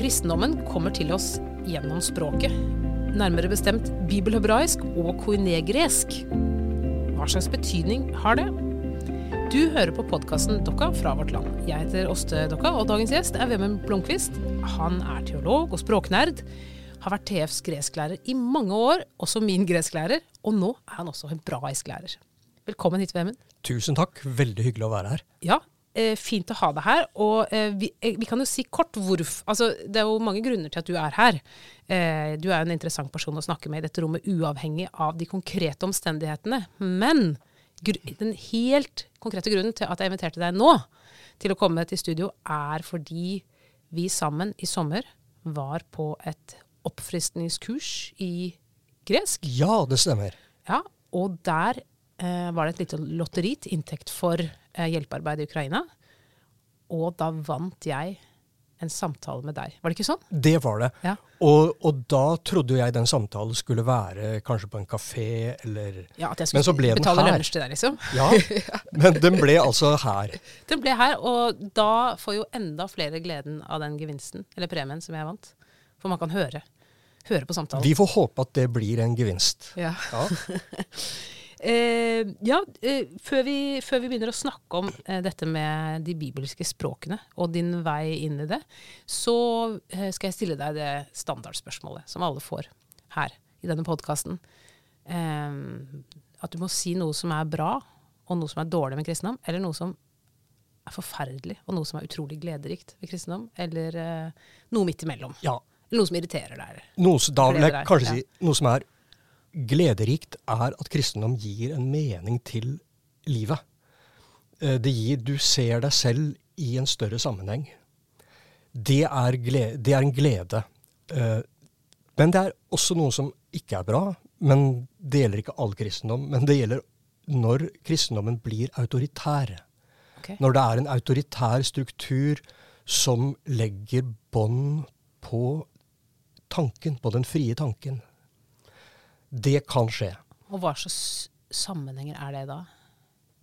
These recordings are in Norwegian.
Kristendommen kommer til oss gjennom språket. Nærmere bestemt bibelhebraisk og koinegresk. Hva slags betydning har det? Du hører på podkasten Dokka fra vårt land. Jeg heter Åste Dokka, og dagens gjest er Vemund Blomkvist. Han er teolog og språknerd. Har vært TFs gresklærer i mange år, også min gresklærer. Og nå er han også hebraisklærer. Velkommen hit, Vemund. Tusen takk. Veldig hyggelig å være her. Ja, eh, fint å ha deg her. Og eh, vi, eh, vi, kan jo si kort hvorfor altså, Det er jo mange grunner til at du er her. Eh, du er en interessant person å snakke med i dette rommet, uavhengig av de konkrete omstendighetene. Men den helt konkrete grunnen til at jeg inviterte deg nå til å komme til studio, er fordi vi sammen i sommer var på et oppfriskningskurs i gresk. Ja, det stemmer. Ja, Og der eh, var det et lite lotteri til inntekt for hjelpearbeid i Ukraina. Og da vant jeg en samtale med deg. Var det ikke sånn? Det var det. Ja. Og, og, da trodde jeg den samtalen skulle være kanskje på en kafé eller Ja, at jeg skulle betale lunsj til deg, liksom. Ja, men den ble altså her. Den ble her, og da får jo enda flere gleden av den gevinsten, eller premien, som jeg vant. For man kan høre, høre på samtalen. Vi får håpe at det blir en gevinst. Ja. ja. Eh, ja, eh, før, vi, før, vi, begynner å snakke om eh, dette med de bibelske språkene og din vei inn i det, så skal jeg stille deg det standardspørsmålet som alle får her i denne podkasten. At du må si noe som er bra, og noe som er dårlig med kristendom, eller noe som er forferdelig, og noe som er utrolig glederikt ved kristendom, eller noe midt imellom. Ja. Eller noe som irriterer deg. Noe, da vil jeg kanskje si noe som er glederikt er at kristendom gir en mening til livet. Eh, det gir, du ser deg selv i en større sammenheng. Det er, glede, det er en glede. Eh, men det er også noe som ikke er bra. Men det gjelder ikke all kristendom. Men det gjelder når kristendommen blir autoritær. Okay. Når det er en autoritær struktur som legger bånd på tanken, på den frie tanken. Det kan skje. Og hva slags sammenhenger er det da?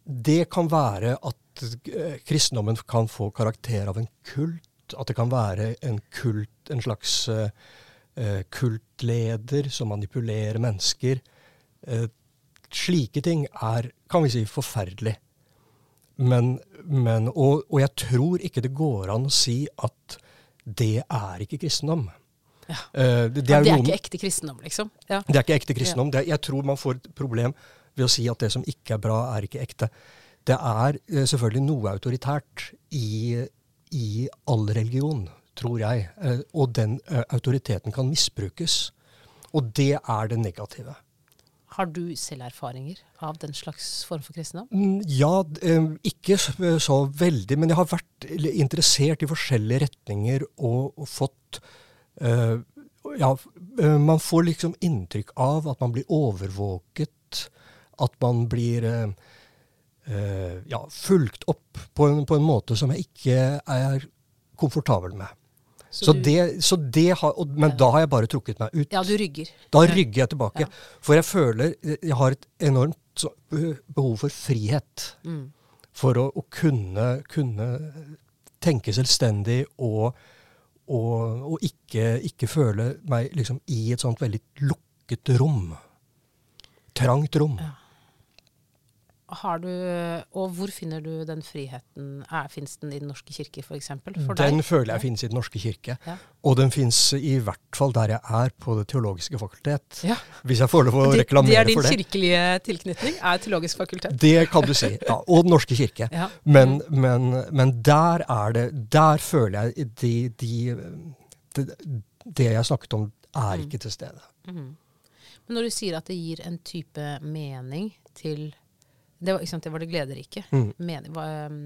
Det kan være at uh, kristendommen kan få karakter av en kult. At det kan være en kult, en slags uh, kultleder som manipulerer mennesker. Uh, slike ting er, kan vi si, forferdelig. Men, men og, og jeg tror ikke det går an å si at det er ikke kristendom. Ja. Uh, det, er, det er ikke ekte kristendom, liksom? Ja. Det er ikke ekte kristendom. Er, jeg tror man får et problem ved å si at det som ikke er bra, er ikke ekte. Det er uh, selvfølgelig noe autoritært i, i all religion, tror jeg. Uh, og den autoriteten kan misbrukes. Og det er det negative. Har du selv erfaringer av den slags form for kristendom? Mm, ja, ikke så veldig. Men jeg har vært interessert i forskjellige retninger og, og fått ja, uh, man får liksom inntrykk av at man blir overvåket. At man blir uh, ja, fulgt opp på en, på en, måte som jeg ikke er komfortabel med. Så, så, du, det, så det har, og, men ja. da har jeg bare trukket meg ut. Ja, du rygger. Da rygger jeg tilbake. Ja. For jeg føler jeg har et enormt behov for frihet. Mm. For å, å kunne, kunne, tenke selvstendig og og, og ikke, ikke, føle meg liksom i et sånt veldig lukket rom. Trangt rom. Ja. Har du, og hvor finner du den friheten? Fins den i Den norske kirke, f.eks.? Den deg? føler jeg finnes i Den norske kirke. Ja. Og den finnes i hvert fall der jeg er, på Det teologiske fakultet. Ja. Hvis jeg får lov å reklamere for det. Det er din kirkelige tilknytning? Er Teologisk fakultet? Det kan du si. ja, Og Den norske kirke. Ja. Men, men, men, der er det Der føler jeg de, de, de, Det jeg snakket om, er mm. ikke til stede. Mm. Men når du sier at det gir en type mening til det var, sant, det, var det glederike. Mm. Men, hva, um,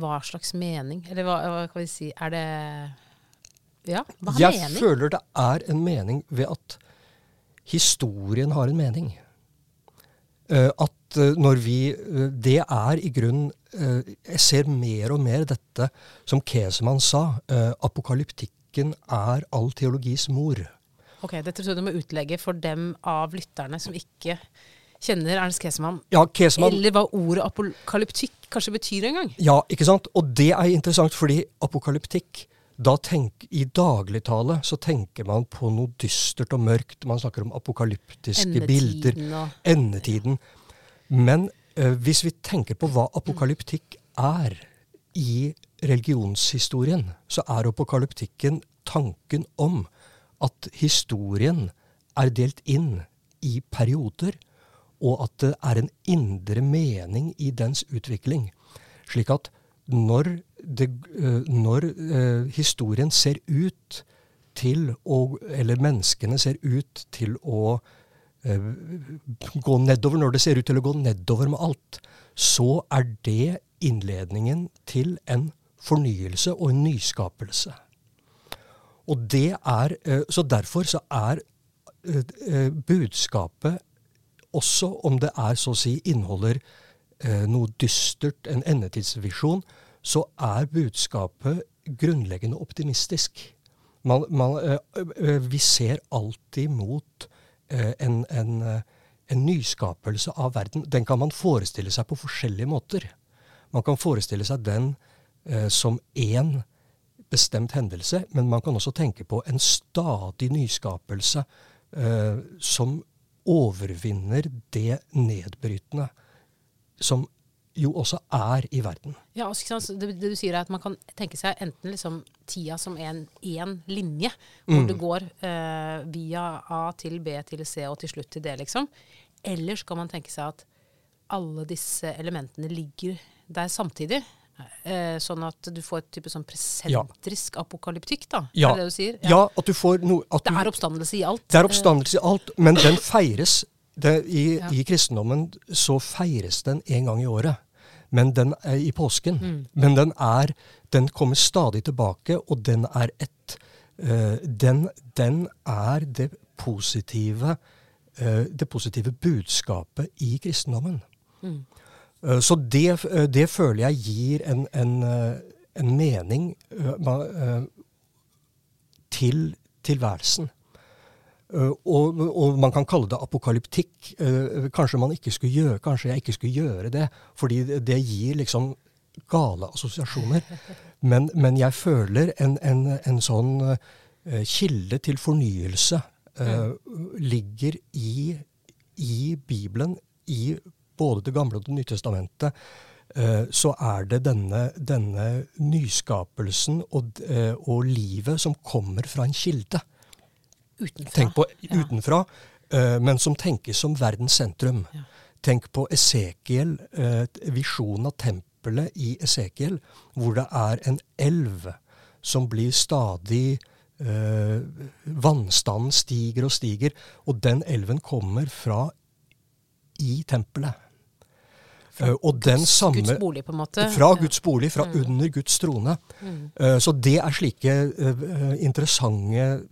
hva, slags mening? Eller hva, hva, kan vi si Er det Ja, hva er Jeg mening? Jeg føler det er en mening ved at historien har en mening. Uh, at uh, når vi uh, Det er i grunnen Jeg ser mer og mer dette som Kesemann sa. apokalyptikken er all teologis mor. Ok, Dette tror jeg du må utlegge for dem av lytterne som ikke kjenner Ernst Kesemann. Ja, Kesemann. Eller hva ordet apokalyptikk kanskje betyr engang. Ja, ikke sant. Og det er interessant, fordi apokalyptikk da tenk, I dagligtale så tenker man på noe dystert og mørkt. Man snakker om apokalyptiske bilder. Endetiden og Endetiden. Men eh, hvis vi tenker på hva apokalyptikk er i religionshistorien, så er apokalyptikken tanken om at historien er delt inn i perioder, og at det er en indre mening i dens utvikling. Slik at når, det, eh, når eh, historien ser ut til å Eller menneskene ser ut til å eh, gå nedover, når det ser ut til å gå nedover med alt, så er det innledningen til en fornyelse og en nyskapelse. Og det er, Så derfor så er budskapet, også om det er så å si inneholder eh, noe dystert, en endetidsvisjon, så er budskapet grunnleggende optimistisk. Man, man, eh, eh, vi ser alltid mot eh, en, en, eh, en nyskapelse av verden. Den kan man forestille seg på forskjellige måter. Man kan forestille seg den eh, som én bestemt hendelse, men man kan også tenke på en stadig nyskapelse som overvinner det nedbrytende som jo også er i verden. Ja, altså, ikke sant? Så det, det du sier er at Man kan tenke seg enten liksom tida som en én linje, hvor Mm. det går eh, via A til B til C og til slutt til D, liksom. Eller så kan man tenke seg at alle disse elementene ligger der samtidig. Eh, sånn at du får et type sånn presentrisk apokalyptikk, da. Ja. Er det det du sier? Ja, at du får noe at Det er oppstandelse i alt. Det er oppstandelse i alt, men den feires. Det, i, Ja. I kristendommen så feires den en gang i året. Men den er i påsken. Mm. Men den er Den kommer stadig tilbake, og den er ett. eh, den, den er det positive eh, det positive budskapet i kristendommen. Mm. Eh, Så det, eh, det føler jeg gir en, en, eh, en mening til tilværelsen. Og, og man kan kalle det apokalyptikk. Kanskje, man ikke skulle gjøre, kanskje jeg ikke skulle gjøre det, fordi det, gir liksom gale assosiasjoner. Men, men jeg føler en, en, en sånn kilde til fornyelse eh, ligger i, i Bibelen, i både Det gamle og Det nye testamentet. eh, Så er det denne, denne nyskapelsen og, eh, og livet som kommer fra en kilde. Utenfra. Tenk på Ja. utenfra, eh, men som tenkes som verdens sentrum. Ja. Tenk på Esekiel, visjonen av tempelet i Esekiel, hvor det er en elv som blir stadig eh, Vannstanden stiger og stiger, og den elven kommer fra i tempelet. Eh, og den Guds, samme Guds bolig, på en måte. fra Guds bolig, fra Mm. under Guds trone. Mm. Eh, Så det er slike eh, interessante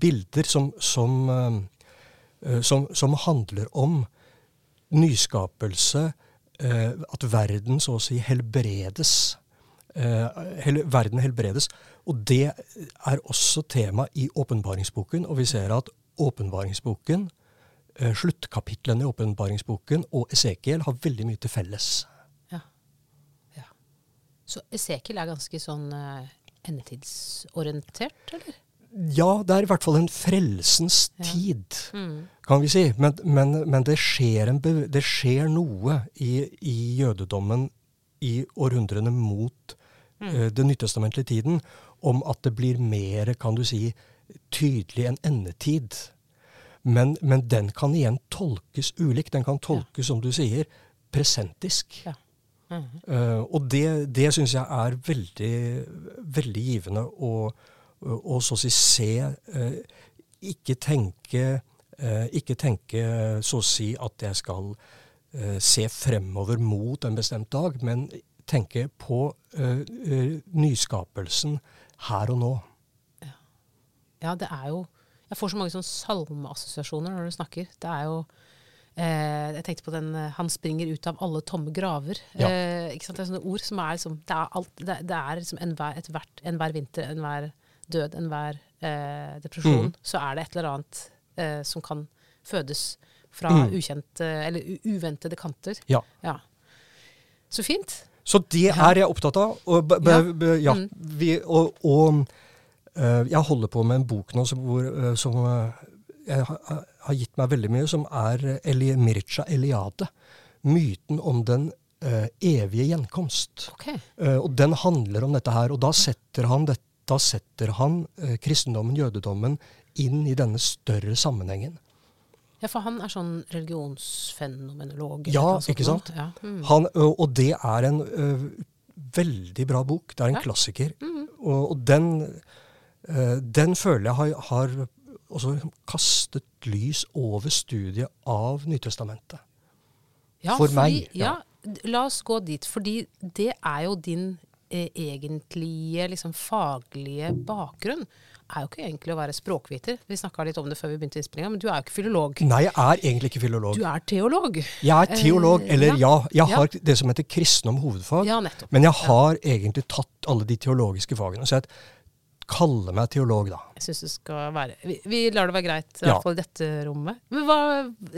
bilder som, som, som, som handler om nyskapelse, at verden så å si helbredes. Verden helbredes. Og det er også tema i åpenbaringsboken, og vi ser at åpenbaringsboken, sluttkapitlene i åpenbaringsboken og Esekiel har veldig mye til felles. Ja. ja. Så Esekiel er ganske sånn uh, endetidsorientert, eller? Ja, det er i hvert fall en frelsens Ja. tid, Mm. kan vi si. Men, men, men det, skjer det skjer noe i, i jødedommen i århundrene mot Mm. uh, den nytestamentlige tiden, om at det blir mer, kan du si, tydelig en endetid. Men, men den kan igjen tolkes ulikt. Den kan tolkes, som du sier, presentisk. Ja. Mm -hmm. uh, og det, det syns jeg er veldig, veldig givende å, å, så å si se uh, Ikke tenke uh, Ikke tenke så å si at jeg skal se fremover mot en bestemt dag, men tenke på nyskapelsen her og nå. Ja, det er jo Jeg får så mange sånn salmeassosiasjoner når du snakker. Det er jo eh, Jeg tenkte på den eh, 'Han springer ut av alle tomme graver'. Ja. Eh, ikke sant? Det er sånne ord som er liksom Det er, alt, det, det er liksom enhver, hvert, enhver vinter, enhver død, enhver eh, depresjon, Mm. så er det et eller annet eh, som kan fødes fra Mm. ukjente eller uventede kanter. Ja. Ja. Så fint. Så det er jeg opptatt av. Og, Ja. ja, Mm. vi, og, og jeg holder på med en bok nå som, hvor, eh, som eh, har, gitt meg veldig mye, som er eh, Eli, Mircha Eliade. Myten om den eh, evige gjenkomst. Okay. Eh, og den handler om dette her. Og da setter han, det, da setter han eh, kristendommen, jødedommen, inn i denne større sammenhengen. Ja, for han er sånn religionsfenomenolog. Ja, ikke sant? Ja. Mm. Han, og det er en ø, veldig bra bok. Det er en Ja. klassiker. Mm. Og, og den, den føler jeg har, har også kastet lys over studiet av Nytestamentet. Ja, For fordi, meg, Ja. ja. La oss gå dit, fordi det er jo din eh, egentlige liksom, faglige bakgrunn. er jo ikke egentlig å være språkviter. Vi snakka litt om det før vi begynte innspillinga, men du er jo ikke filolog. Nei, jeg er egentlig ikke filolog. Du er teolog. Jeg er teolog, Eh, eller ja. ja, jeg Ja. har det som heter kristendom hovedfag. Ja, nettopp. Men jeg har egentlig tatt alle de teologiske fagene. Så jeg kaller meg teolog, da. Jeg syns det skal være vi, vi lar det være greit, i Ja. hvert fall i dette rommet. Men hva,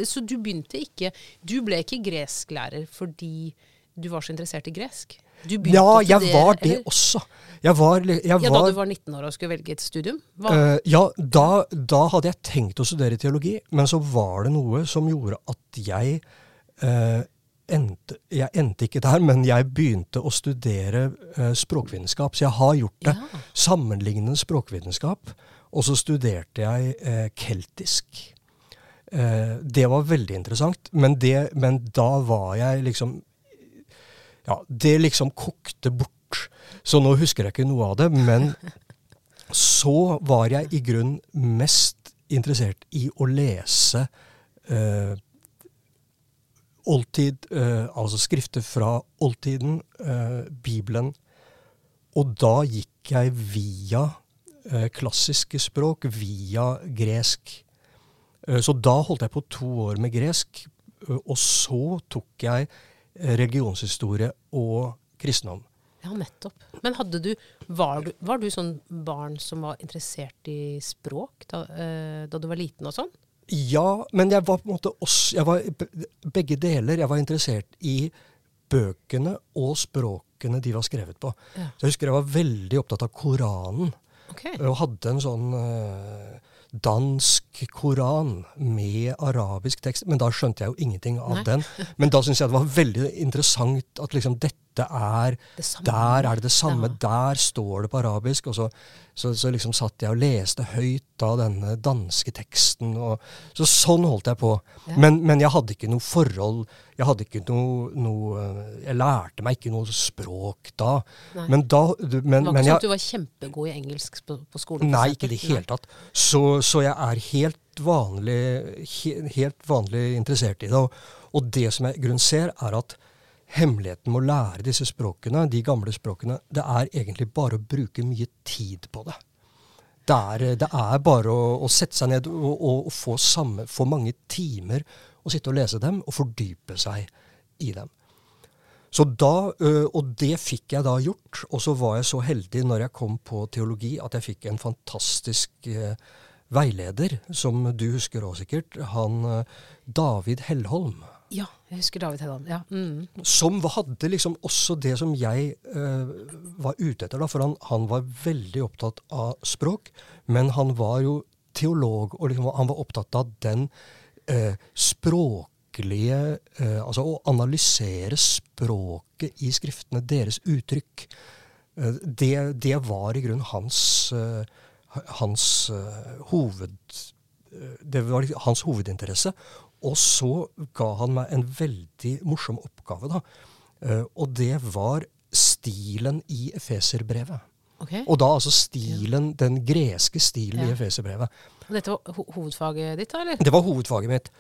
så du begynte ikke Du ble ikke gresklærer fordi du var så interessert i gresk? Du Ja, jeg det, var det eller? også. Jeg var, jeg Ja, da du var 19 år og skulle velge et studium? Eh, ja, da, da hadde jeg tenkt å studere teologi, men så var det noe som gjorde at jeg eh, endte Jeg endte ikke der, men jeg begynte å studere eh, språkvitenskap. Så jeg har gjort det. Ja. Sammenlignende språkvitenskap. Og så studerte jeg eh, keltisk. Eh, det var veldig interessant, men, det, men da var jeg liksom Ja, det liksom kokte bort. Så nå husker jeg ikke noe av det, men så var jeg i grunn mest interessert i å lese eh, oldtid, eh, altså skrifter fra oldtiden, eh, Bibelen. Og da gikk jeg via eh, klassiske språk, via gresk. Så da holdt jeg på to år med gresk, og så tok jeg religionshistorie og kristendom. Ja, nettopp. Men du var, du var du sånn barn som var interessert i språk da, da du var liten og sånn? Ja, men jeg var på en måte også jeg var Begge deler. Jeg var interessert i bøkene og språkene de var skrevet på. Ja. Så jeg husker jeg var veldig opptatt av Koranen. Okay. Og hadde en sånn uh, dansk koran med arabisk tekst. Men da skjønte jeg jo ingenting av Nei. den. Men da syntes jeg det var veldig interessant at liksom dette er Det. Der er det det samme. Ja. Der står det på arabisk. Og så, så, så liksom satt jeg og leste høyt av denne danske teksten. Og, så sånn holdt jeg på. Ja. Men, men jeg hadde ikke noe forhold Jeg hadde ikke noe, noe Jeg lærte meg ikke noe språk da. Nei. Men da men, det var ikke sånn jeg, at du var kjempegod i engelsk på, på skolen? Nei, ikke i det hele tatt. Så, så jeg er helt vanlig, he, helt vanlig interessert i det. Og, og det som jeg i grunnen ser, er at hemmeligheten med å lære disse språkene, de gamle språkene, det er egentlig bare å bruke mye tid på det. Det er, det er bare å, å sette seg ned og, og, få, samme, få mange timer å sitte og lese dem og fordype seg i dem. Så da, Og det fikk jeg da gjort. Og så var jeg så heldig når jeg kom på teologi, at jeg fikk en fantastisk veileder, som du husker òg sikkert. Han David Hellholm. Ja, jeg husker David Heddan. Ja. Mm. Som hadde liksom også det som jeg uh, var ute etter. da, For han, han var veldig opptatt av språk, men han var jo teolog, og liksom, han var opptatt av den eh, språklige eh, Altså å analysere språket i skriftene, deres uttrykk. Det, det var i grunnen hans, hans hoved... Det var hans hovedinteresse. Og så ga han meg en veldig morsom oppgave, da. Eh, og det var stilen i Efeserbrevet. Okay. Og da altså stilen, den greske stilen i Ja. Efeserbrevet. Og dette var ho hovedfaget ditt, da, eller? Det var hovedfaget mitt.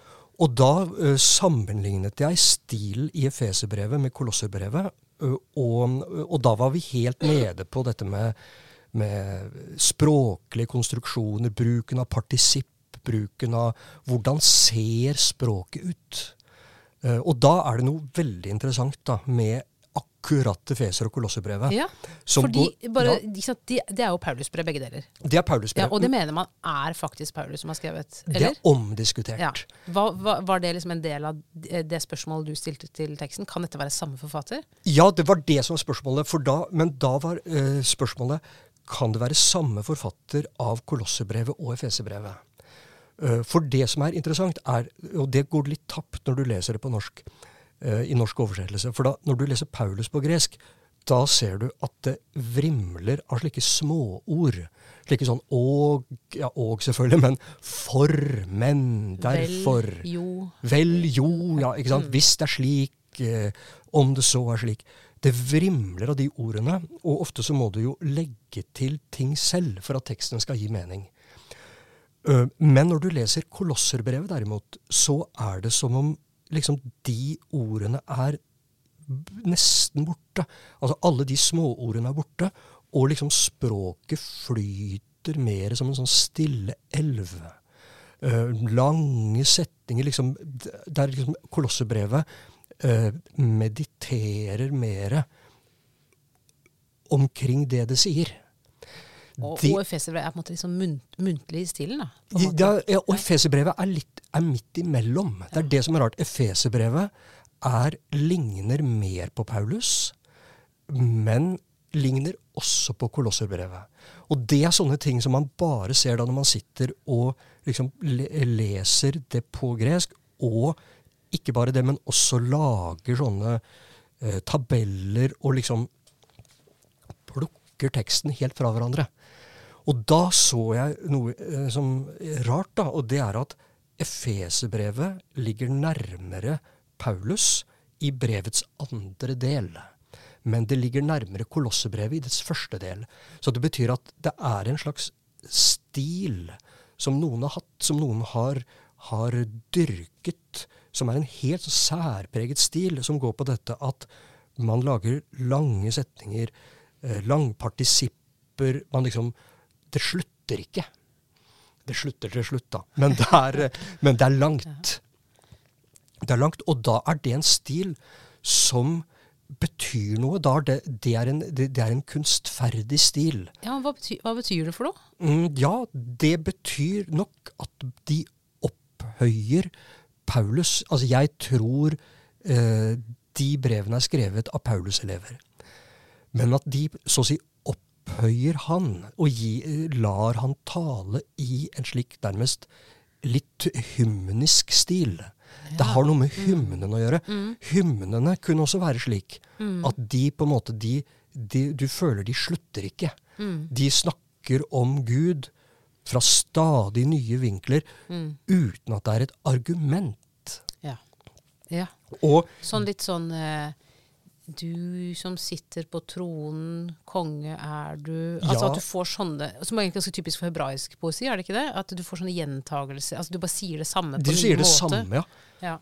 Og da eh, sammenlignet jeg stilen i Efeserbrevet med Kolosserbrevet. eh, og, og da var vi helt nede på dette med, med språklige konstruksjoner, bruken av partisipp, bruken av hvordan ser språket ut. Eh, og da er det noe veldig interessant da, med akkurat akkurat Feser og Kolosserbrevet. Ja, fordi går- bare, ja, sant, de, Det er jo Paulusbrev, begge deler. det er Paulusbrev. Ja, og det mener man er faktisk Paulus som har skrevet, Eller? det er omdiskutert. Ja. Hva, hva, var det liksom en del av det det spørsmålet du stilte til teksten? Kan dette være samme forfatter? Ja, det var det som var spørsmålet. For da, men da var uh, spørsmålet kan det være samme forfatter av Kolosserbrevet og Efeserbrevet. Eh, for det som er interessant, er, og det går litt tapt når du leser det på norsk, eh, i norsk oversettelse, for da, når du leser Paulus på gresk, da ser du at det vrimler av slike småord. Slike sånn og, ja, og selvfølgelig, men for, men, derfor. Vel, jo. Vel, jo, ja, ikke sant. Hvis det er slik, eh, om det så er slik. Det vrimler av de ordene, og ofte så må du jo legge til ting selv for at teksten skal gi mening. Eh, Men når du leser Kolosserbrevet derimot, så er det som om liksom de ordene er nesten borte. Altså alle de småordene er borte, og liksom språket flyter mer som en sånn stille elv. Eh, lange setninger, liksom Der liksom Kolosserbrevet eh, mediterer mer omkring det det sier. Og, De- og Efeserbrev er på en måte liksom munt, muntlig i stilen, da. Ja, ja, og Efeserbrevet er, litt, er midt imellom. Det er det som er rart. Efeserbrevet er, ligner mer på Paulus, men ligner også på Kolosserbrevet. Og det er sånne ting som man bare ser da når man sitter og liksom leser det på gresk, og ikke bare det, men også lager sånne eh, tabeller og liksom plukker teksten helt fra hverandre. Og da så jeg noe eh, som er rart, da, og det er at Efeserbrevet ligger nærmere Paulus i brevets andre del. Men det ligger nærmere Kolossebrevet i dets første del. Så det betyr at det er en slags stil som noen har hatt, som noen har, har dyrket, som er en helt særpreget stil, som går på dette at man lager lange setninger, eh, langpartisipper man liksom, Det slutter ikke. Det slutter til slutt, da. Men det er, men det er langt. Det er langt, og da er det en stil som betyr noe. Da er det, det, er en, det, det er en kunstferdig stil. Ja, hva, betyr, hva betyr det for noe? Mm, ja, det betyr nok at de opphøyer Paulus. Altså, jeg tror eh, de brevene er skrevet av Paulus-elever. Men at de så å si opphøyer han, og gi, lar han tale i en slik nærmest litt hymnisk stil. Det har noe med hymnen å gjøre. Hymnene kunne også være slik at de på en måte de, de, Du føler de slutter ikke. De snakker om Gud fra stadig nye vinkler uten at det er et argument. Ja. ja. Og Sånn litt sånn eh, Du som sitter på tronen, konge er du Altså Ja. at du får sånne Som er ganske typisk for hebraisk poesi, er det ikke det? At du får sånne gjentagelser. Altså du bare sier det samme på en en Du sier det måte. samme, ja. Ja.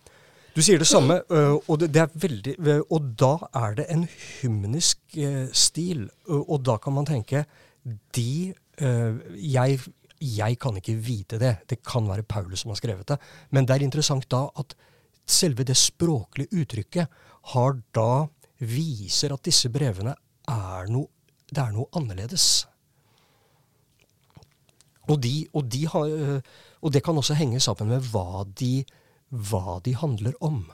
Du sier det samme, øh, og det, det er veldig øh, Og da er det en hymnisk øh, stil. Og da kan man tenke De jeg, jeg kan ikke vite det. Det kan være Paulus som har skrevet det. Men det er interessant da at selve det språklige uttrykket har da viser at disse brevene er noe Det er noe annerledes. Og, de, og, de har, og det kan også henge sammen med hva de, hva de handler om.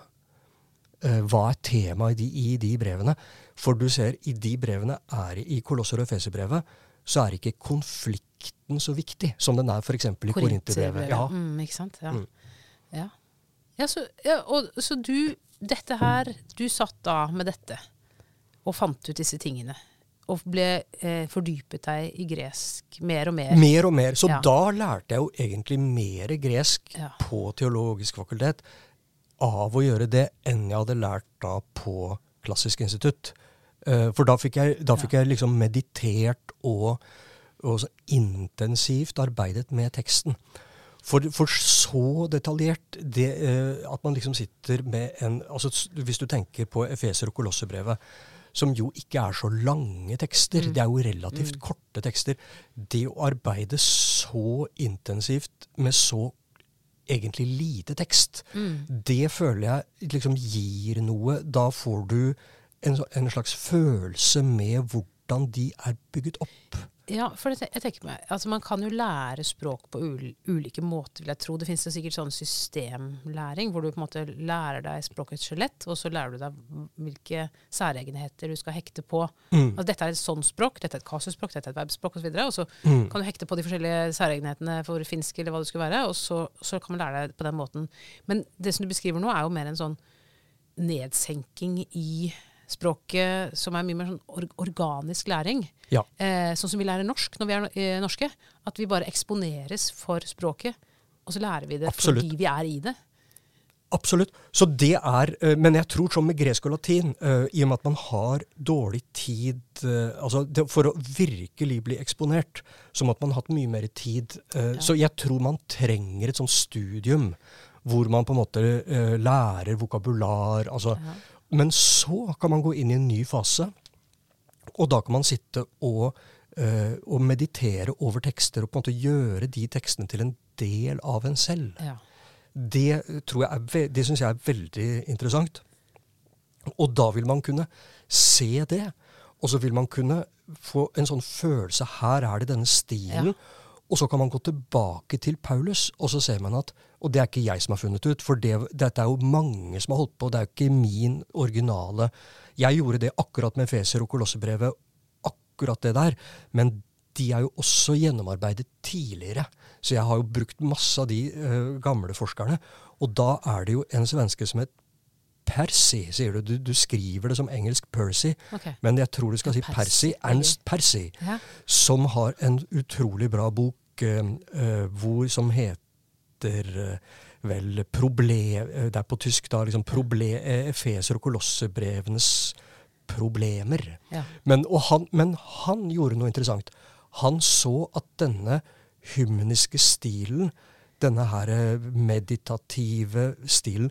Eh, hva er temaet i de, i de brevene? For du ser, i de brevene er i Kolosser og Feserbrevet så er ikke konflikten så viktig som den er f.eks. i Korinterbrevet. Ja. Mm, ikke sant? Ja. Mm. Ja. ja, så, ja og, så du Dette her Du satt da med dette og fant ut disse tingene. Og ble eh, fordypet deg i gresk mer og mer. Mer og mer. Så Ja. da lærte jeg jo egentlig mer gresk Ja. på Teologisk fakultet av å gjøre det enn jeg hadde lært da på Klassisk institutt. Uh, For da fikk jeg, da fikk jeg liksom meditert og, og så intensivt arbeidet med teksten. For, for så detaljert det, uh, at man liksom sitter med en altså Hvis du tenker på Efeser- og Kolossebrevet, som jo ikke er så lange tekster, det er jo relativt korte tekster, det å arbeide så intensivt med så egentlig lite tekst, det føler jeg liksom gir noe. Da får du en, en slags følelse med hvordan de er bygget opp. Ja, for det, jeg tenker meg, altså Man kan jo lære språk på ulike måter, vil jeg tro. Det finnes jo sikkert sånn systemlæring, hvor du på en måte lærer deg språkets skjelett, og så lærer du deg hvilke særegenheter du skal hekte på. Mm. Altså, dette er et sånt språk, dette er et kasusspråk, dette er et verbspråk osv. Og så Mm. kan du hekte på de forskjellige særegenhetene for finsk eller hva det skulle være, og så, så kan man lære deg på den måten. Men det som du beskriver nå, er jo mer en sånn nedsenking i språket som er mye mer sånn or organisk læring. Ja. Eh, sånn som vi lærer norsk når vi er eh, norske. At vi bare eksponeres for språket, og så lærer vi det Absolutt. fordi vi er i det. Absolutt. Så det er, eh, Men jeg tror som med gresk og latin, eh, i og med at man har dårlig tid altså For å virkelig bli eksponert, så måtte man hatt mye mer tid. Så jeg tror man trenger et sånt studium hvor man på en måte lærer vokabular. altså Ja. Men så kan man gå inn i en ny fase, og da kan man sitte og, eh, og meditere over tekster og på en måte gjøre de tekstene til en del av en selv. Ja. Det, det syns jeg er veldig interessant. Og da vil man kunne se det. Og så vil man kunne få en sånn følelse Her er det denne stilen. Ja. Og så kan man gå tilbake til Paulus, og så ser man at Og det er ikke jeg som har funnet ut, for det, dette er jo mange som har holdt på. Det er jo ikke min originale Jeg gjorde det akkurat med Feser og Kolossebrevet, akkurat det der. Men de er jo også gjennomarbeidet tidligere. Så jeg har jo brukt masse av de uh, gamle forskerne. Og da er det jo en svenske som het Percy, sier du. du. Du skriver det som engelsk Percy, okay. men jeg tror du skal si Percy. Ernst Percy Ja. som har en utrolig bra bok hvor, som heter eh, vel problem, eh, Det er på tysk, da. liksom eh, Efeser og Kolossebrevenes problemer. Ja. Men, han, men han gjorde noe interessant. Han så at denne hymniske stilen, denne her eh, meditative stilen,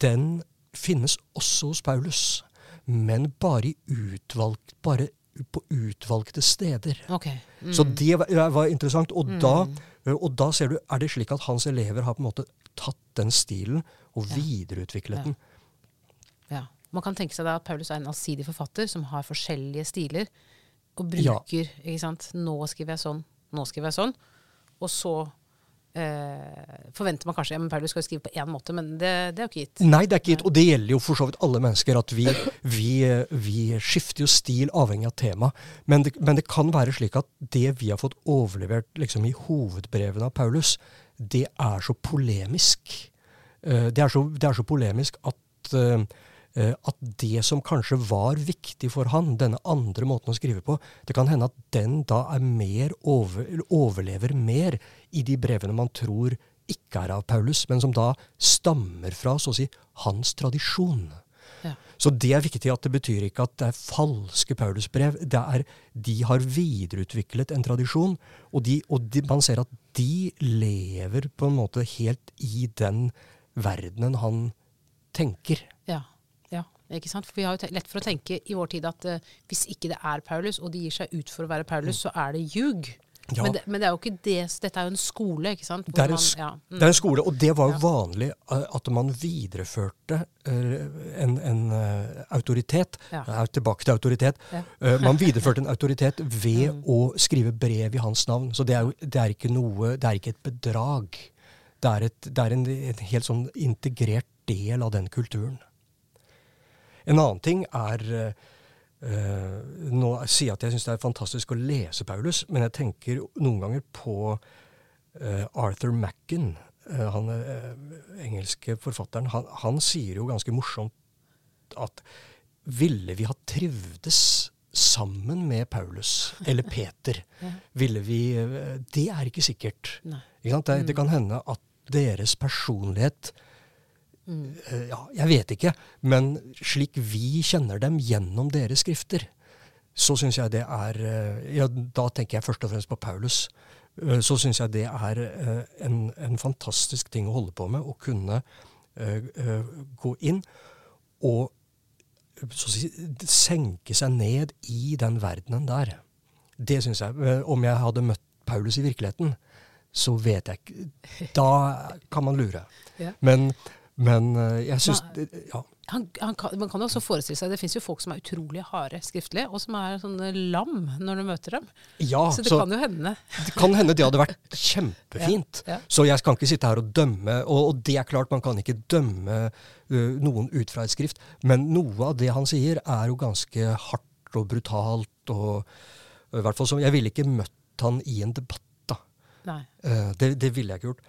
den finnes også hos Paulus. Men bare, i utvalgt, bare på utvalgte steder. Okay. Mm. Så det var, var interessant. Og, da, Mm. og da ser du, er det slik at hans elever har på en måte tatt den stilen og Ja. videreutviklet Ja. den. Ja. Man kan tenke seg da at Paulus er en allsidig forfatter som har forskjellige stiler, og Ja. bruker ikke sant? Nå skriver jeg sånn, nå skriver jeg sånn. Og så eh, forventer man kanskje ja, men Paulus skal jo skrive på én måte, men det, det er jo ikke gitt. Nei, det er ikke gitt. Og det gjelder jo for så vidt alle mennesker. At vi, vi, vi skifter jo stil avhengig av tema. Men det, men det kan være slik at det vi har fått overlevert liksom, i hovedbrevene av Paulus, det er så polemisk. Eh, Det er så, det er så polemisk at, eh, at det som kanskje var viktig for han, denne andre måten å skrive på, det kan hende at den da er mer over, overlever mer i de brevene man tror ikke er av Paulus, men som da stammer fra så å si hans tradisjon. Ja. Så det er viktig at det betyr ikke at det er falske Paulusbrev. Det er, de har videreutviklet en tradisjon, og, de, og de, man ser at de lever på en måte helt i den verdenen han tenker. Ja. Ikke sant? For vi har jo lett for å tenke i vår tid at uh, hvis ikke det er Paulus, og de gir seg ut for å være Paulus, så er det ljug. Ja. Men, det, men det er jo ikke det. Dette er jo en skole, ikke sant? Det er, en, man- ja, mm. det er en skole, og det var jo vanlig eh, at man videreførte eh, en, en autoritet. Ja. Tilbake til autoritet. Man videreførte en autoritet ved Mm. å skrive brev i hans navn. Så det er jo det er ikke noe Det er ikke et bedrag. Det er, et, det er en, en helt sånn integrert del av den kulturen. En annen ting er eh, Nå sier jeg at jeg syns det er fantastisk å lese Paulus, men jeg tenker noen ganger på uh, Arthur Macken, uh, han engelske forfatteren. Han, han sier jo ganske morsomt at ville vi ha trivdes sammen med Paulus eller Peter? Ja. Ville vi Det er ikke sikkert. Ikke? Det, det kan hende at deres personlighet Mm. Ja, Jeg vet ikke, men slik vi kjenner dem gjennom deres skrifter, så syns jeg det er eh, ja, Da tenker jeg først og fremst på Paulus. Eh, Så syns jeg det er eh, en, en fantastisk ting å holde på med. Å kunne eh, eh, gå inn og si, senke seg ned i den verdenen der. Det syns jeg. Eh, Om jeg hadde møtt Paulus i virkeligheten, så vet jeg ikke Da kan man lure. Men, men eh, jeg syns Ja. han, han kan, man kan jo også forestille seg Det fins jo folk som er utrolig harde skriftlig, og som er sånne lam når du møter dem. Ja, så det så kan jo hende. det kan hende det hadde vært kjempefint. Ja, ja. Så jeg kan ikke sitte her og dømme. Og, og det er klart, man kan ikke dømme uh, noen ut fra et skrift. Men noe av det han sier, er jo ganske hardt og brutalt. Og i hvert fall som, Jeg ville ikke møtt han i en debatt, da. Eh, det, det ville jeg ikke gjort.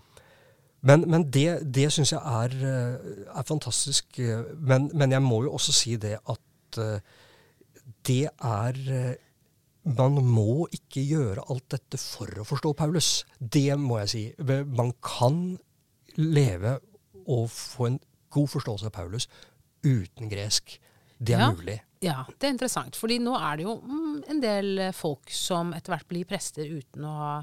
Men, men det, det syns jeg er, eh, er fantastisk. Men, men jeg må jo også si det at eh, det er eh, Man må ikke gjøre alt dette for å forstå Paulus. Det må jeg si. Man kan leve og få en god forståelse av Paulus uten gresk. Det er Ja. mulig. Ja, det er interessant. fordi nå er det jo mm, en del folk som etter hvert blir prester uten å ha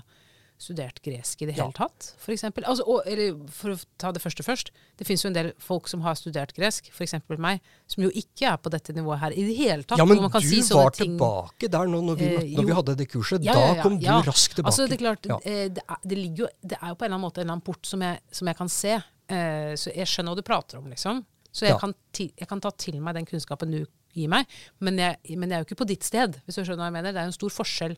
studert gresk i det Ja. hele tatt, for eksempel. Altså, og, eller for å ta det første først. Det fins jo en del folk som har studert gresk, f.eks. meg, som jo ikke er på dette nivået her i det hele tatt. Ja, men man kan du si var ting- tilbake der nå når vi, Eh, når vi hadde det kurset. Ja, da ja, ja, kom du ja. raskt tilbake. Altså, det er klart, Ja. eh, det, er, det, ligger jo, det er jo på en eller annen måte en eller annen port som jeg, som jeg kan se. Eh, så jeg skjønner hva du prater om, liksom. Så jeg, Ja. kan ti, jeg kan ta til meg den kunnskapen du gir meg. Men jeg, men jeg er jo ikke på ditt sted, hvis du skjønner hva jeg mener. Det er jo en stor forskjell.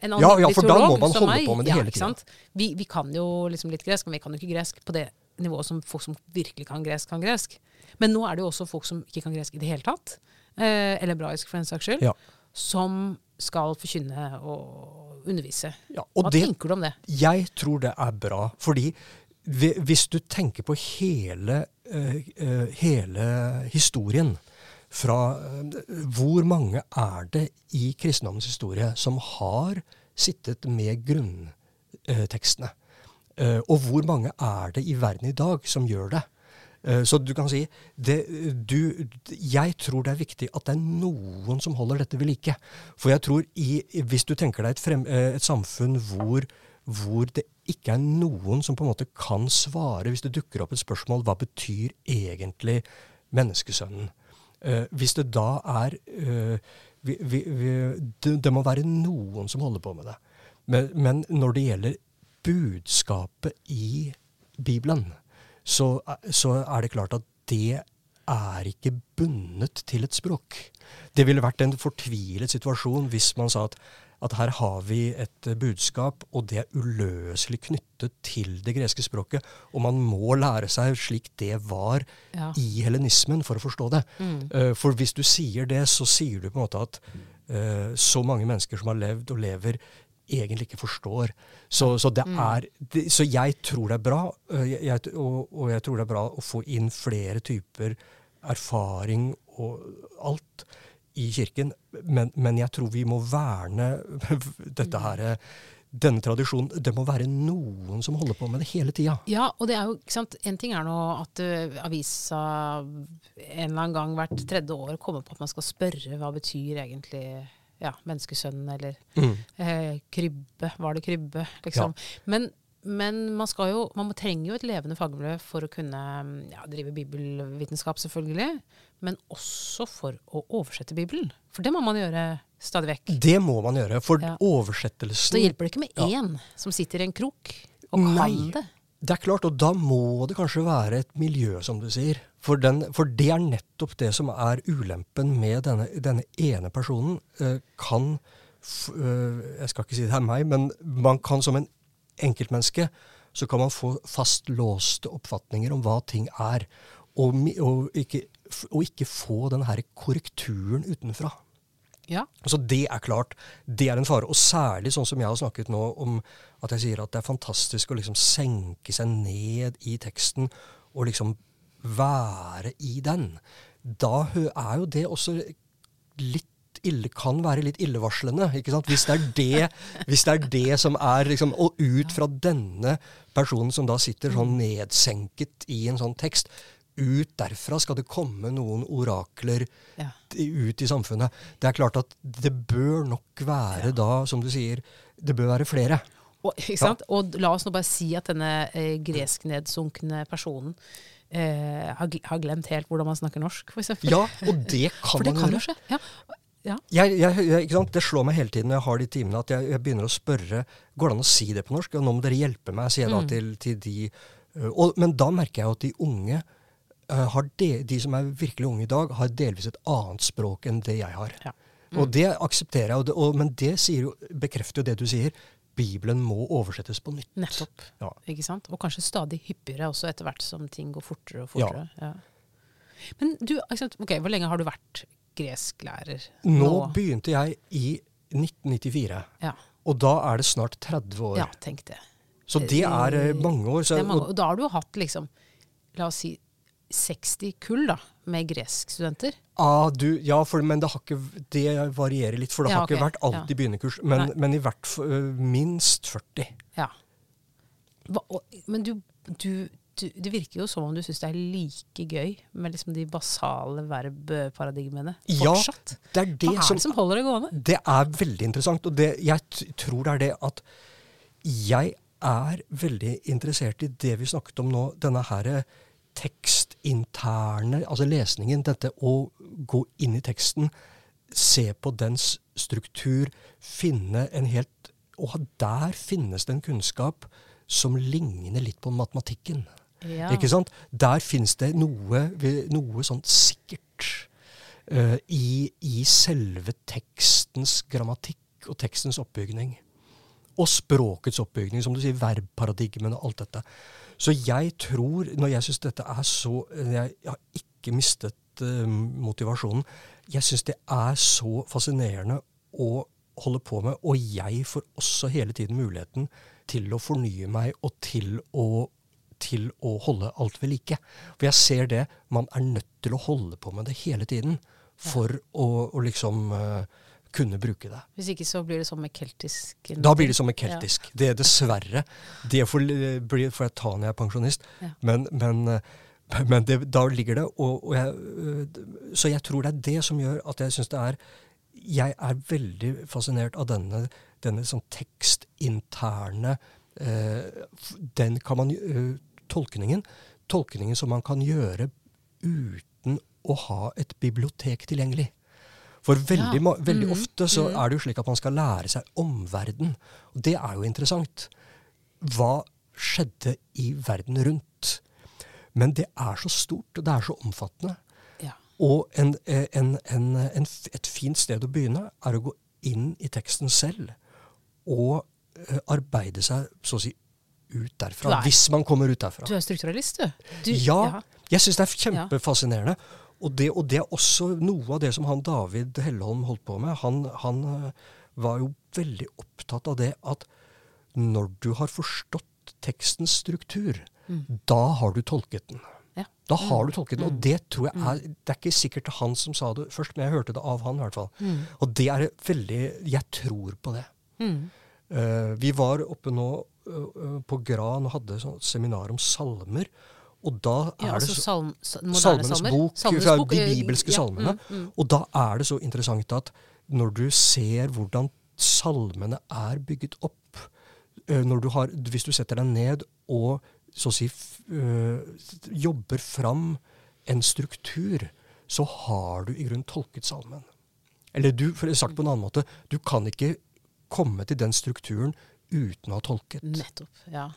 En Ja, ja, for da må man holde holde på med det ja, hele tiden. Vi, vi kan jo liksom litt gresk, men vi kan jo ikke gresk på det nivået som folk som virkelig kan gresk, kan gresk. Men nå er det jo også folk som ikke kan gresk i det hele tatt. Eh, eller hebraisk, for en saks skyld. Ja. Som skal forkynne og undervise. Ja, og Hva det, tenker du om det? Jeg tror det er bra, fordi hvis du tenker på hele, eh, eh, hele historien fra eh, Hvor mange er det i kristendommens historie som har sittet med grunntekstene? Eh, og hvor mange er det i verden i dag som gjør det? Eh, Så du kan si det, du, Jeg tror det er viktig at det er noen som holder dette ved like. For jeg tror i, hvis du tenker deg et, frem, et samfunn hvor, hvor det ikke er noen som på en måte kan svare hvis det dukker opp et spørsmål hva betyr egentlig menneskesønnen? Eh, hvis det da er eh, vi, vi, vi, det, det må være noen som holder på med det. Men, men når det gjelder budskapet i Bibelen, så, så er det klart at det er ikke bundet til et språk. Det ville vært en fortvilet situasjon hvis man sa at, at her har vi et budskap, og det er uløselig knyttet til det greske språket, og man må lære seg slik det var Ja. i helenismen for å forstå det. Mm. Eh, For hvis du sier det, så sier du på en måte at uh, så mange mennesker som har levd og lever, egentlig ikke forstår. Så, så, det Mm. er, det, så jeg tror det er bra, eh, jeg, og, og jeg tror det er bra å få inn flere typer erfaring og alt i kirken. Men, men jeg tror vi må verne dette Mm. her, denne tradisjonen. Det må være noen som holder på med det hele tida. Ja, og det er jo, ikke sant, En ting er nå at uh, avisa en eller annen gang hvert tredje år kommer på at man skal spørre hva betyr egentlig ja, menneskesønnen, eller Mm. eh, krybbe. Var det krybbe? Liksom. Men, men man, skal jo, man trenger jo et levende fagmiljø for å kunne ja, drive bibelvitenskap, selvfølgelig. Men også for å oversette Bibelen. For det må man gjøre stadig vekk. Det må man gjøre. For Ja. oversettelsen Da hjelper det ikke med Ja. som sitter i en krok og kan Nei. det. Det er klart, og da må det kanskje være et miljø, som du sier. For, den, for det er nettopp det som er ulempen med denne, denne ene personen. Eh, kan eh, Jeg skal ikke si det er meg, men man kan som en enkeltmenneske så kan man få fastlåste oppfatninger om hva ting er. Og, og, ikke, og ikke få den her korrekturen utenfra. Ja. Så Det er klart, det er en fare. Og særlig sånn som jeg har snakket nå om at jeg sier at det er fantastisk å liksom senke seg ned i teksten og liksom være i den. Da er jo det også litt ille, kan være litt illevarslende. ikke sant? Hvis det er det, hvis det, er det som er liksom, Og ut fra denne personen som da sitter sånn nedsenket i en sånn tekst, ut derfra skal det komme noen orakler Ja. ut i samfunnet. Det er klart at det bør nok være da, som du sier, det bør være flere. Og, sant? og la oss nå bare si at denne eh, gresknedsunkne personen eh, har, har glemt helt hvordan man snakker norsk, eksempel. Ja, og det kan det man kan gjøre. Ja. Ja. Jeg, jeg, jeg, ikke sant? Det slår meg hele tiden når jeg har de timene at jeg, jeg begynner å spørre Går det an å si det på norsk. Og nå må dere hjelpe meg, sier jeg da Mm. til, til de og, Men da merker jeg jo at de unge de, de som er virkelig unge i dag, har delvis et annet språk enn det jeg har. Ja. Og det aksepterer jeg, og det, og, men det jo, bekrefter jo det du sier. Bibelen må oversettes på nytt. Nettopp. Ja. Ikke sant? Og kanskje stadig hyppigere også, etter hvert som ting går fortere og fortere. Ja. Men du, ok, hvor lenge har du vært gresklærer? Nå nå begynte jeg i 1994, Ja. og da er det snart 30 år. ja, tenk det. Så det er eh, mange år. Så, det er mange, og, og da har du jo hatt liksom, la oss si 60 kull da, med greskstudenter. ah, du, ja, for, men det, har ikke, det varierer litt, for det Ja, har ikke vært alltid ja. begynnerkurs. Men, men i hvert fall uh, minst 40. Ja. Hva, og, men du, du, du, det virker jo som om du syns det er like gøy med liksom de basale verbparadigmene Ja. Det er det Hva er som det som holder det gående? Det er veldig interessant. Og det, jeg tror det er det at jeg er veldig interessert i det vi snakket om nå, denne her tekstinterne, altså lesningen, dette å gå inn i teksten, se på dens struktur, finne en helt Og der finnes det en kunnskap som ligner litt på matematikken. Ja. Ikke sant? Der finnes det noe, noe sånt sikkert uh, i, i selve tekstens grammatikk og tekstens oppbygning. Og språkets oppbygning, som du sier, verbparadigmen og alt dette. Så jeg tror, når jeg syns dette er så Jeg, har ikke mistet uh, motivasjonen. Jeg syns det er så fascinerende å holde på med, og jeg får også hele tiden muligheten til å fornye meg og til å til å holde alt ved like. For jeg ser det. Man er nødt til å holde på med det hele tiden for å, å liksom uh, kunne bruke det. Hvis ikke så blir det sånn med keltisk Da blir det som med keltisk. Ja. Det er dessverre. Det får, blir, får jeg ta når jeg er pensjonist. Ja. Men, men, men det, da ligger det og, og jeg, Så jeg tror det er det som gjør at jeg syns det er Jeg er veldig fascinert av denne, denne sånn tekstinterne uh, Den kan man uh, Tolkningen. Tolkningen som man kan gjøre uten å ha et bibliotek tilgjengelig. For veldig, Ja. veldig Mhm. ofte så Mhm. er det jo slik at man skal lære seg omverden. Og det er jo interessant. Hva skjedde i verden rundt? Men det er så stort, og det er så omfattende. Ja. Og en, en, en, et fint sted å begynne er å gå inn i teksten selv og eh, arbeide seg så å si ut derfra. Er- Hvis man kommer ut derfra. Du er strukturalist, du. du Ja, jeg syns det er kjempefascinerende. Og det, og det er også noe av det som han David Helleholm holdt på med. Han, han øh, var jo veldig opptatt av det at når du har forstått tekstens struktur, da har du tolket den. Ja. Da har du tolket den, og det tror jeg er Det er ikke sikkert det han som sa det først, men jeg hørte det av han i hvert fall. Og det er veldig Jeg tror på det. Mm. Eh, vi var oppe nå uh, på Gran og hadde sånn seminar om salmer. Og da er Ja, det altså så, salm, Salmenes salmer. bok, Salmenes fra bok, de eh, bibelske ja, salmene. mm, mm. Og da er det så interessant at når du ser hvordan salmene er bygget opp eh, når du har, Hvis du setter deg ned og så å si eh, jobber fram en struktur, så har du i grunnen tolket salmen. Eller du, for sagt på en annen måte, du kan ikke komme til den strukturen uten å ha tolket. Nettopp. ja.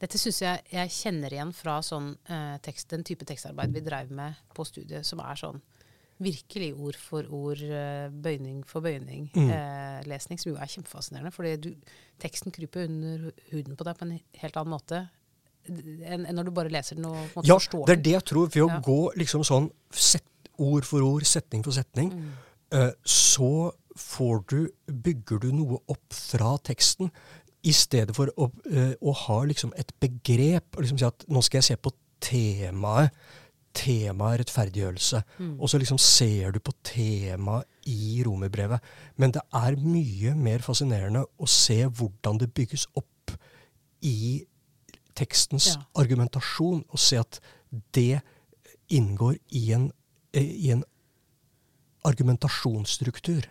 Dette syns jeg jeg kjenner igjen fra sånn, eh, tekst, den type tekstarbeid vi drev med på studiet, som er sånn virkelig ord for ord, eh, bøyning for bøyning, Mm. eh, lesning, som jo er kjempefascinerende. fordi du, teksten kryper under huden på deg på en helt annen måte enn en når du bare leser den og på en måte Ja, forstår det er det jeg tror. Ved å Ja. gå liksom sånn set, ord for ord, setning for setning, Mm. eh, så får du, bygger du noe opp fra teksten. I stedet for å, eh, å ha liksom et begrep og liksom si at nå skal jeg se på temaet. Temaet rettferdiggjørelse. Mm. Og så liksom ser du på temaet i romerbrevet. Men det er mye mer fascinerende å se hvordan det bygges opp i tekstens Ja. argumentasjon, og se at det inngår i en, eh, i en argumentasjonsstruktur.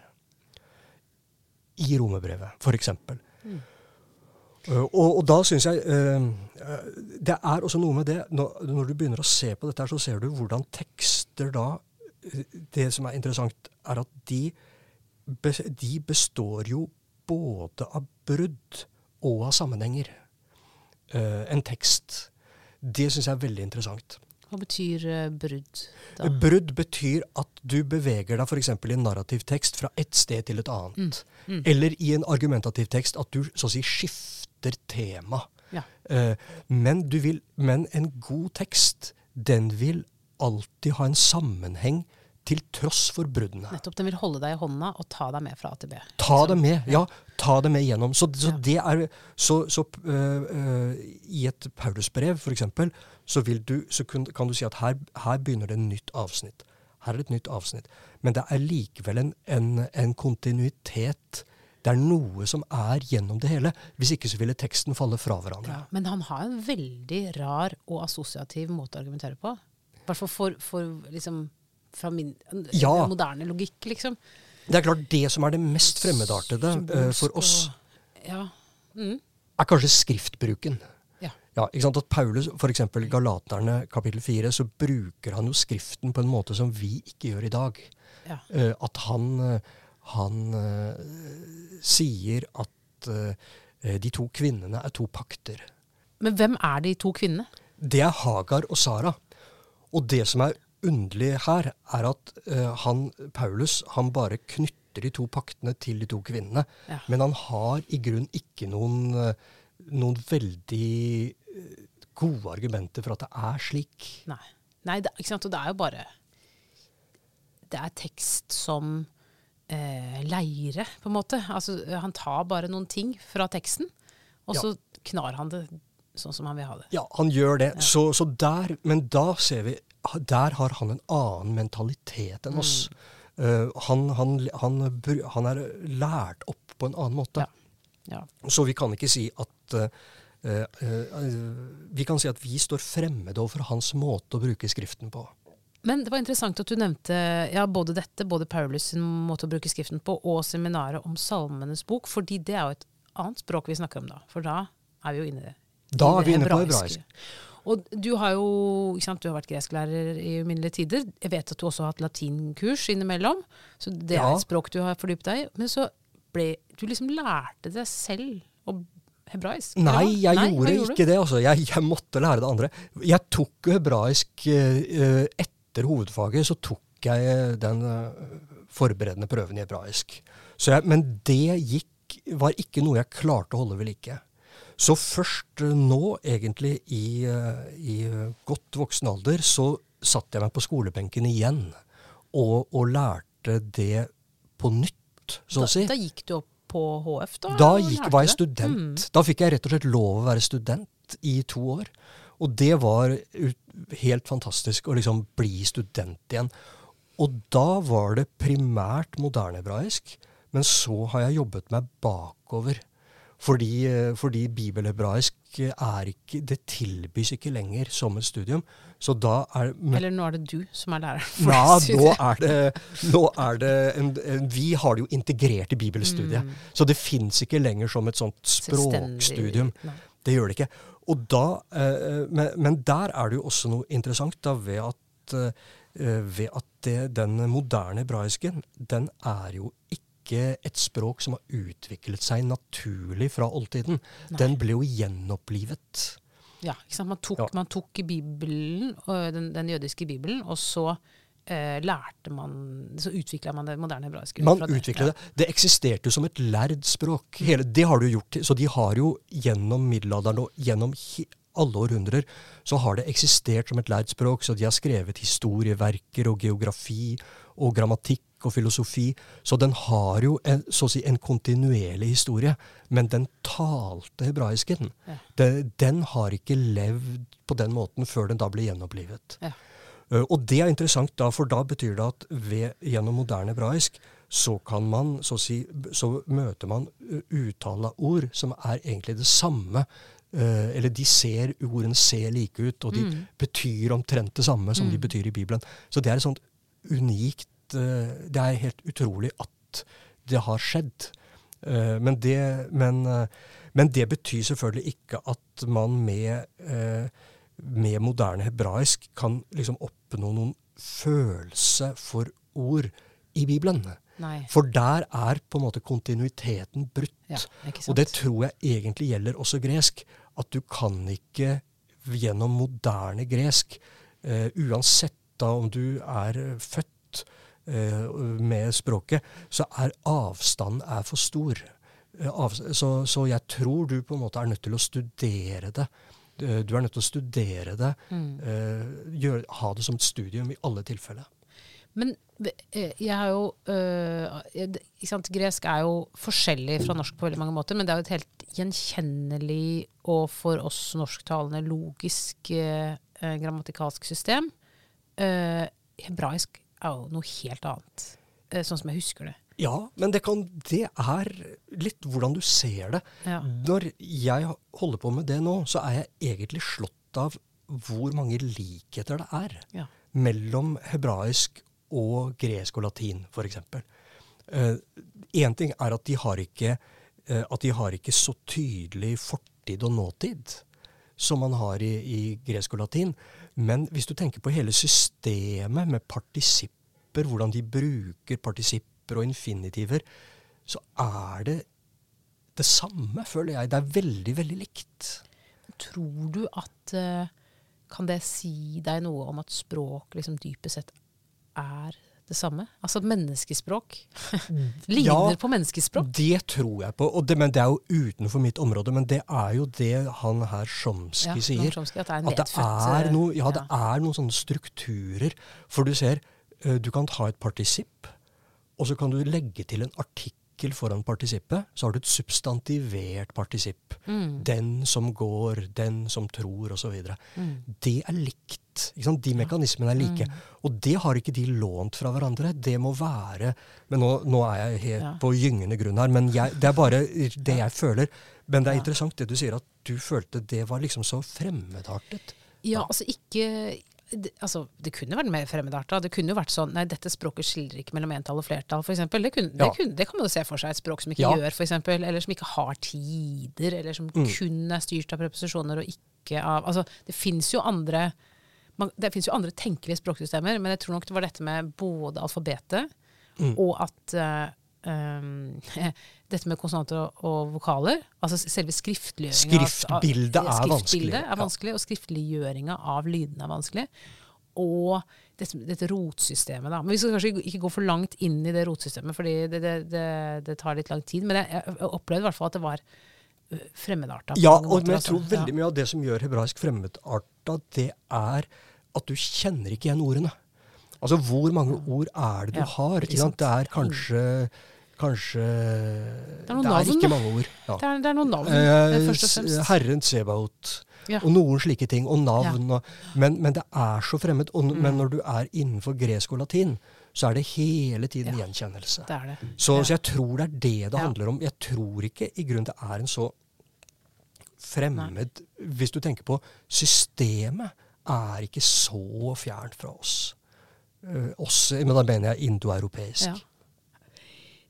I romerbrevet, f.eks. Mm. Uh, og, og da syns jeg uh, uh, Det er også noe med det når, når du begynner å se på dette, her, så ser du hvordan tekster da Det som er interessant, er at de, de består jo både av brudd og av sammenhenger. En tekst. Det syns jeg er veldig interessant. Hva betyr brudd? da? Brudd betyr at du beveger deg f.eks. i en narrativ tekst fra et sted til et annet. Mm. Eller i en argumentativ tekst at du så å si skifter tema. Ja. Uh, men, du vil, men en god tekst, den vil alltid ha en sammenheng til tross for bruddene. Nettopp. Den vil holde deg i hånda og ta deg med fra A til B. Ta det Liksom. med, ja. Ta det med gjennom. Så, så Ja. det er Så, så uh, uh, i et Paulusbrev, f.eks., så, du, så kun, kan du si at her, her begynner det et nytt avsnitt. Her er et nytt avsnitt. Men det er likevel en, en, en kontinuitet. Det er noe som er gjennom det hele. Hvis ikke så ville teksten falle fra hverandre. Ja, men han har en veldig rar og assosiativ måte å argumentere på. I hvert fall for, for liksom fra min Ja. moderne logikk, liksom. Det er klart det som er det mest fremmedartede uh, for oss, Ja. Mm. er kanskje skriftbruken. Ja. Ja, ikke sant? At Paulus, f.eks. Galaterne kapittel 4, så bruker han jo Skriften på en måte som vi ikke gjør i dag. ja. Uh, at han, eh, han eh, sier at eh, de to kvinnene er to pakter. Men hvem er de to kvinnene? Det er Hagar og Sara. Og det som er underlig her, er at eh, han, Paulus han bare knytter de to paktene til de to kvinnene. Ja. Men han har i grunn ikke noen, noen veldig gode argumenter for at det er slik. Nei. Nei, det, ikke sant? Og det er jo bare Det er tekst som eh, leire, på en måte. Altså, han tar bare noen ting fra teksten, og Ja. så knar han det sånn som han vil ha det. Ja, han gjør det. Så, så der, men da ser vi Der har han en annen mentalitet enn oss. Mm. Uh, han, han, han, han er lært opp på en annen måte. Ja. Så vi kan ikke si at uh, uh, eh, Vi kan si at vi står fremmede overfor hans måte å bruke Skriften på. Men det var interessant at du nevnte ja, både dette, både Paulus sin måte å bruke skriften på, og seminaret om Salmenes bok, fordi det er jo et annet språk vi snakker om da. For da er vi jo inne i det. Da er vi inne på hebraisk. Og du har jo sant, du har vært gresklærer i uminnelige tider. Jeg vet at du også har hatt latinkurs innimellom. Så det er et språk du har fordypet deg i. Men så ble du liksom lærte deg selv å hebraisk? Nei, jeg Nei, gjorde ikke det. altså. Jeg, jeg måtte lære det andre. Jeg tok hebraisk uh, etter hovedfaget. Så tok jeg den eh, forberedende prøven i hebraisk. Så jeg, men det gikk, var ikke noe jeg klarte å holde ved like. Så først eh, nå, egentlig i, eh, i godt voksen alder, så satte jeg meg på skolebenken igjen og, og lærte det på nytt, så å si. da gikk du opp på HF, da? Da gikk, var jeg student. Mm. Da fikk jeg rett og slett lov å være student i to år. Og det var helt fantastisk å liksom bli student igjen. Og da var det primært moderne-hebraisk, men så har jeg jobbet meg bakover. Fordi, eh, fordi bibelhebraisk er ikke Det tilbys ikke lenger som et studium. Så da er men, Eller nå er det du som er lærer for ja, nå er det, nå er det en, en, Vi har det jo integrert i bibelstudiet. Mm. Så det fins ikke lenger som et sånt språkstudium. Det gjør det ikke. Og da, eh, men, men der er det jo også noe interessant da, ved at, eh, ved at det, den moderne hebraisken, den er jo ikke et språk som har utviklet seg naturlig fra oldtiden. Nei. Den ble jo gjenopplivet. Ja, ikke sant? Man tok, Ja. man tok i Bibelen, den, den jødiske Bibelen, og så eh, lærte man Så utvikla man det moderne hebraiske. Man fra det. det. Eksisterte jo som et lærd språk. Hele, det har du jo gjort. Så de har jo gjennom middelalderen og gjennom alle århundrer så har det eksistert som et lært språk. Så de har skrevet historieverker og geografi og grammatikk og filosofi. Så den har jo en, så å si, en kontinuerlig historie. Men den talte hebraisken, Ja. Den, den har ikke levd på den måten før den da ble gjenopplivet. Ja. Uh, Og det er interessant, da, for da betyr det at ved, gjennom moderne hebraisk så kan man, så, si, så møter man uh, uttaleord som er egentlig det samme. uh, eller de ser, ordene ser like ut, og de Mm. betyr omtrent det samme som de Mm. betyr i Bibelen. Så det er et sånt unikt Det er helt utrolig at det har skjedd. Men, det, men, men det betyr selvfølgelig ikke at man med med moderne hebraisk kan liksom oppnå noen følelse for ord i Bibelen. Nei. For der er på en måte kontinuiteten brutt. Ja. Og det tror jeg egentlig gjelder også gresk. At du kan ikke gjennom moderne gresk eh, uansett da om du er født eh, med språket, så er avstanden er for stor. Eh, av, så, så, jeg tror du på en måte er nødt til å studere det. Du er nødt til å studere det, mm. eh, gjør, ha det som et studium i alle tilfeller. Men eh, jeg har jo øh, Gresk er jo forskjellig fra norsk på veldig mange måter, men det er jo et helt gjenkjennelig og for oss norsktalende logisk øh, grammatikalsk system. Uh, hebraisk er jo noe helt annet, uh, sånn som jeg husker det. Ja, men det, kan, det er litt hvordan du ser det. Ja. Når jeg holder på med det nå, så er jeg egentlig slått av hvor mange likheter det er ja. mellom hebraisk og gresk og latin, f.eks. Én uh, ting er at de, har ikke, uh, at de har ikke så tydelig fortid og nåtid som man har i, i, gresk og latin. Men hvis du tenker på hele systemet med partisipper, hvordan de bruker partisipper og infinitiver, så er det det samme, føler jeg. Det er veldig, veldig likt. Tror du at uh, Kan det si deg noe om at språk liksom dypest sett er det samme? Altså menneskespråk? Ligner ja, på menneskespråk? Det tror jeg på. Det, men det er jo utenfor mitt område. Men det er jo det han her Chomsky ja, sier. Chomsky, at det er, at det er, noe, ja, ja. det er noen sånne strukturer. For du ser, eh, du kan ta et partisipp, og så kan du legge til en artikkel foran partisippet, så har du et substantivert partisipp. Mm. Den som går, den som tror, osv. Mm. Det er likt. De mekanismene er like. Mm. Og det har ikke de lånt fra hverandre. Det må være Men nå, nå er jeg helt ja. på gyngende grunn her, men jeg, det er bare det jeg føler. Men det er interessant det du sier, at du følte det var liksom så fremmedartet. Ja, altså ikke det, altså, det kunne vært mer fremmedarta. Det kunne jo vært sånn Nei, dette språket skildrer ikke mellom entall og flertall, f.eks. Det, kunne, ja. det, det kan man jo se for seg. Et språk som ikke ja. gjør, f.eks. Eller som ikke har tider. Eller som mm. kun er styrt av preposisjoner og ikke av Altså, det fins jo andre man, det fins jo andre tenkelige språksystemer, men jeg tror nok det var dette med både alfabetet mm. og at uh, um, dette med konsonanter og, og, vokaler, altså selve skriftliggjøringa Skriftbildet er vanskelig. er vanskelig, Og skriftliggjøringa av lydene er vanskelig. Og dette, dette, rotsystemet, da. Men vi skal kanskje ikke gå for langt inn i det rotsystemet, fordi det, det, det, det tar litt lang tid. Men jeg, jeg opplevde i hvert fall at det var fremmedarta. Ja, og, men jeg altså. tror veldig mye av det som gjør hebraisk fremmedarta, det er at du kjenner ikke igjen ordene. Altså, hvor mange ord er det du ja, har? Det er kanskje Kanskje Det er, noen det er navn, ikke mange ord. Ja. Det, er, det, er, noen navn, eh, først og fremst. Herren Sebaot. Ja. Og noen slike ting. Og navn. Ja. Og, men, men, det er så fremmed. Og, mm. Men når du er innenfor gresk og latin, så er det hele tiden gjenkjennelse. Det er det. Så, så, jeg tror det er det det handler om. Jeg tror ikke i grunnen det er en så fremmed Nei. Hvis du tenker på systemet, er ikke så fjernt fra oss. Uh, oss men da mener jeg indoeuropeisk. Ja.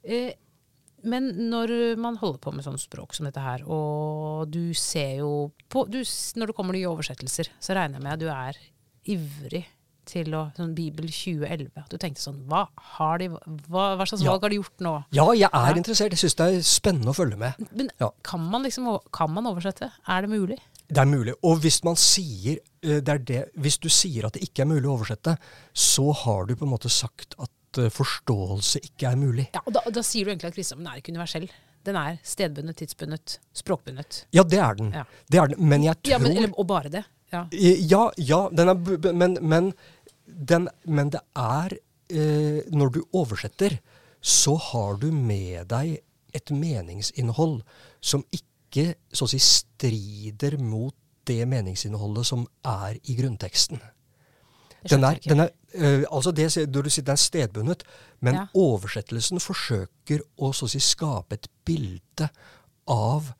Eh, men når man holder på med sånn språk som dette her, og du ser jo på du, Når det kommer nye oversettelser, så regner jeg med at du er ivrig til å sånn Bibel 2011. At du tenkte sånn Hva, har de, hva, hva slags ja. valg har de gjort nå? Ja, jeg er ja. interessert. Jeg syns det er spennende å følge med. Men ja. kan, man liksom, kan man oversette? Er det mulig? Det er mulig. Og hvis man sier det er det, Hvis du sier at det ikke er mulig å oversette, så har du på en måte sagt at uh, forståelse ikke er mulig. Ja, og da, da sier du egentlig at kristendommen er ikke universell. Den er stedbundet, tidsbundet, språkbundet. Ja, det er den. Ja. Det er den. Men jeg tror ja, men, eller, Og bare det. Ja, ja, ja er, men, men, den, men, det er eh, Når du oversetter, så har du med deg et meningsinnhold som ikke så å si strider mot det meningsinnholdet som er i grunnteksten. Den er, den er, uh, altså det, du sier den er stedbundet, men ja. oversettelsen forsøker å så å si, skape et bilde av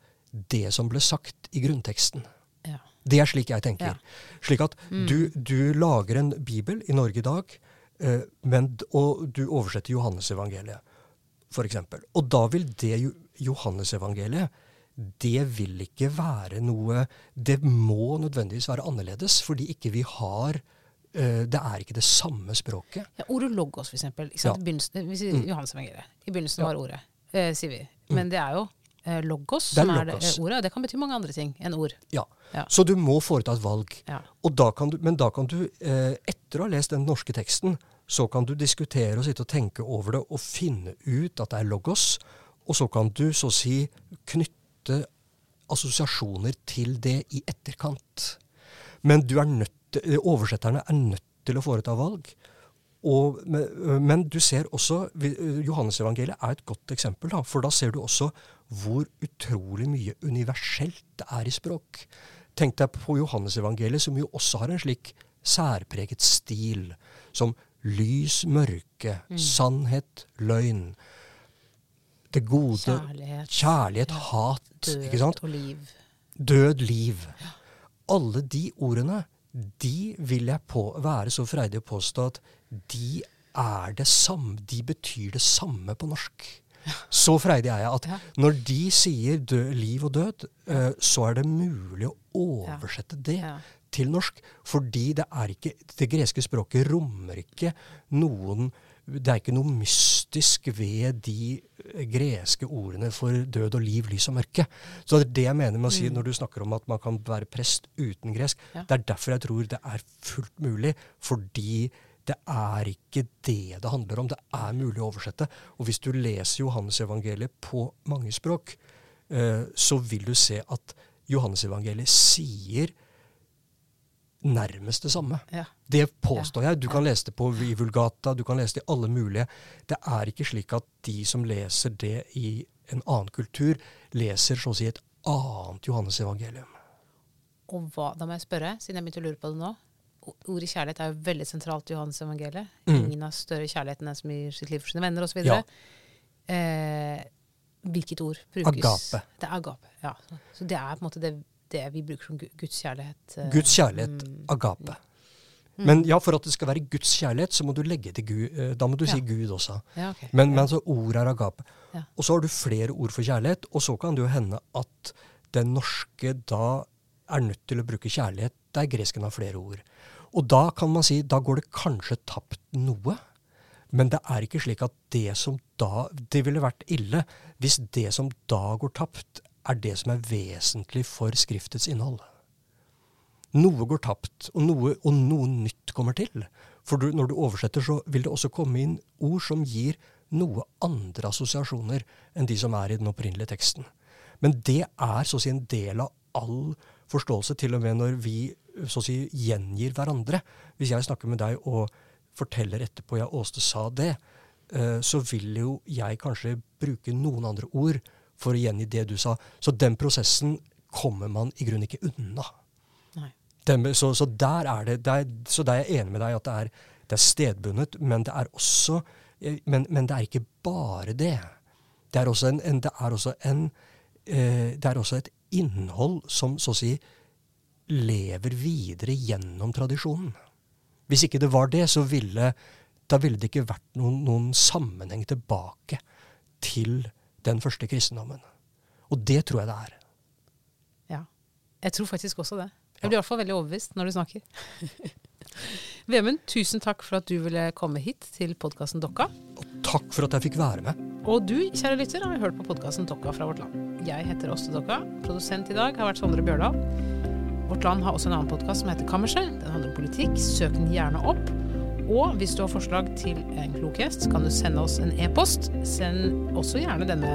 det som ble sagt i grunnteksten. Ja. Det er slik jeg tenker. Ja. Slik at mm. du, du, lager en bibel i Norge i dag, uh, men, og du oversetter Johannes Johannesevangeliet, f.eks. Og da vil det Johannesevangeliet det vil ikke være noe Det må nødvendigvis være annerledes, fordi ikke vi har Uh, det er ikke det samme språket. Ja, ordet logos, for eksempel. Ja. I begynnelsen, vi mm. Johannes evangeliet. I begynnelsen ja. var ordet, uh, sier vi. Mm. Men det er jo uh, logos, er som er logos. Det, ordet. Det kan bety mange andre ting enn ord. Ja. Ja. Så du må foreta et valg. Ja. Og da kan du, men da kan du, etter å ha lest den norske teksten, så kan du diskutere og sitte og tenke over det og finne ut at det er logos. Og så kan du så å si knytte assosiasjoner til det i etterkant. Men du er nødt, til- oversetterne er nødt til å foreta valg. Og, men, du ser også Johannesevangeliet er et godt eksempel, da, for da ser du også hvor utrolig mye universelt det er i språk. Tenk deg på Johannesevangeliet, som jo også har en slik særpreget stil, som lys, mørke, sannhet, løgn. Det gode Kjærlighet, Kjærlighet, hat, død ikke sant? og liv. Død, liv. Alle de ordene, de vil jeg på, være så freidig å påstå at de er det samme, de betyr det samme på norsk. Så freidig er jeg at Ja. når de sier død, liv og død, eh, så er det mulig å oversette det til norsk. Fordi det er ikke Det greske språket rommer ikke noen Det er ikke noe mystisk ved de eh, greske ordene for død og liv, lys og mørke. Så det er det jeg mener med å si når du snakker om at man kan være prest uten gresk. Mm. Ja. Det er derfor jeg tror det er fullt mulig. Fordi det er ikke det det handler om. Det er mulig å oversette. Og hvis du leser Johannesevangeliet på mange språk, eh, så vil du se at Johannesevangeliet sier nærmest det samme. Ja. Det påstår jeg. Du kan lese det på i Vulgata, du kan lese det i alle mulige. Det er ikke slik at de som leser det i en annen kultur, leser så å si et annet Johannes-evangelium. Og hva, da må jeg spørre, siden jeg begynte å lure på det nå. Ordet kjærlighet er jo veldig sentralt i Johannes evangeliet. Mm. Ingen har større kjærlighet enn den som gir sitt liv for sine venner, osv. Ja. Eh, hvilket ord brukes? Agape. Det er agape, ja. Så det er på en måte det, det vi bruker som Guds kjærlighet. eh, Guds kjærlighet, mm. agape. Men ja, for at det skal være Guds kjærlighet, så må du legge til Gud. eh, Da må du si Gud også. Ja, okay. Men, men ja. altså, ord er agape. Ja. Og så har du flere ord for kjærlighet, og så kan det jo hende at den norske da er nødt til å bruke kjærlighet der gresken har flere ord. Og da kan man si, da går det kanskje tapt noe. Men det er ikke slik at det som da Det ville vært ille hvis det som da går tapt, er det som er vesentlig for Skriftets innhold. Noe går tapt, og noe, og noe nytt kommer til. For du, når du oversetter, så vil det også komme inn ord som gir noe andre assosiasjoner enn de som er i den opprinnelige teksten. Men det er så å si en del av all forståelse, til og med når vi så å si gjengir hverandre. Hvis jeg snakker med deg og forteller etterpå ja, Åste sa det, eh, så vil jo jeg kanskje bruke noen andre ord for å gjengi det du sa. Så den prosessen kommer man i grunnen ikke unna. Den, så, så der er det, der, så der er jeg enig med deg at det er, det er stedbundet, men det er også eh, men, men det er ikke bare det. Det er også, en, en, det er også, en, eh, det er også et innhold som så å si lever videre gjennom tradisjonen. Hvis ikke det var det, så ville, da ville det ikke vært noen, noen sammenheng tilbake til den første kristendommen. Og det tror jeg det er. Ja. Jeg tror faktisk også det. Jeg blir i hvert fall veldig overbevist når du snakker. Vemund, tusen takk for at du ville komme hit til podkasten Dokka. Og takk for at jeg fikk være med. Og du, kjære lytter, har hørt på podkasten Dokka fra Vårt Land. Jeg heter Åste Dokka. Produsent i dag har vært Sondre Bjørdal. Vårt Land har også en annen podkast som heter Kammerset. Den handler om politikk. Søk den gjerne opp. Og hvis du har forslag til en klok gjest, kan du sende oss en e-post. Send også gjerne denne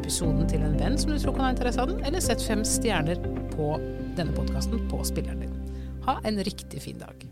episoden til en venn som du tror kan ha interesse av den, eller sett fem stjerner på denne podkasten på spilleren din. Ha en riktig fin dag.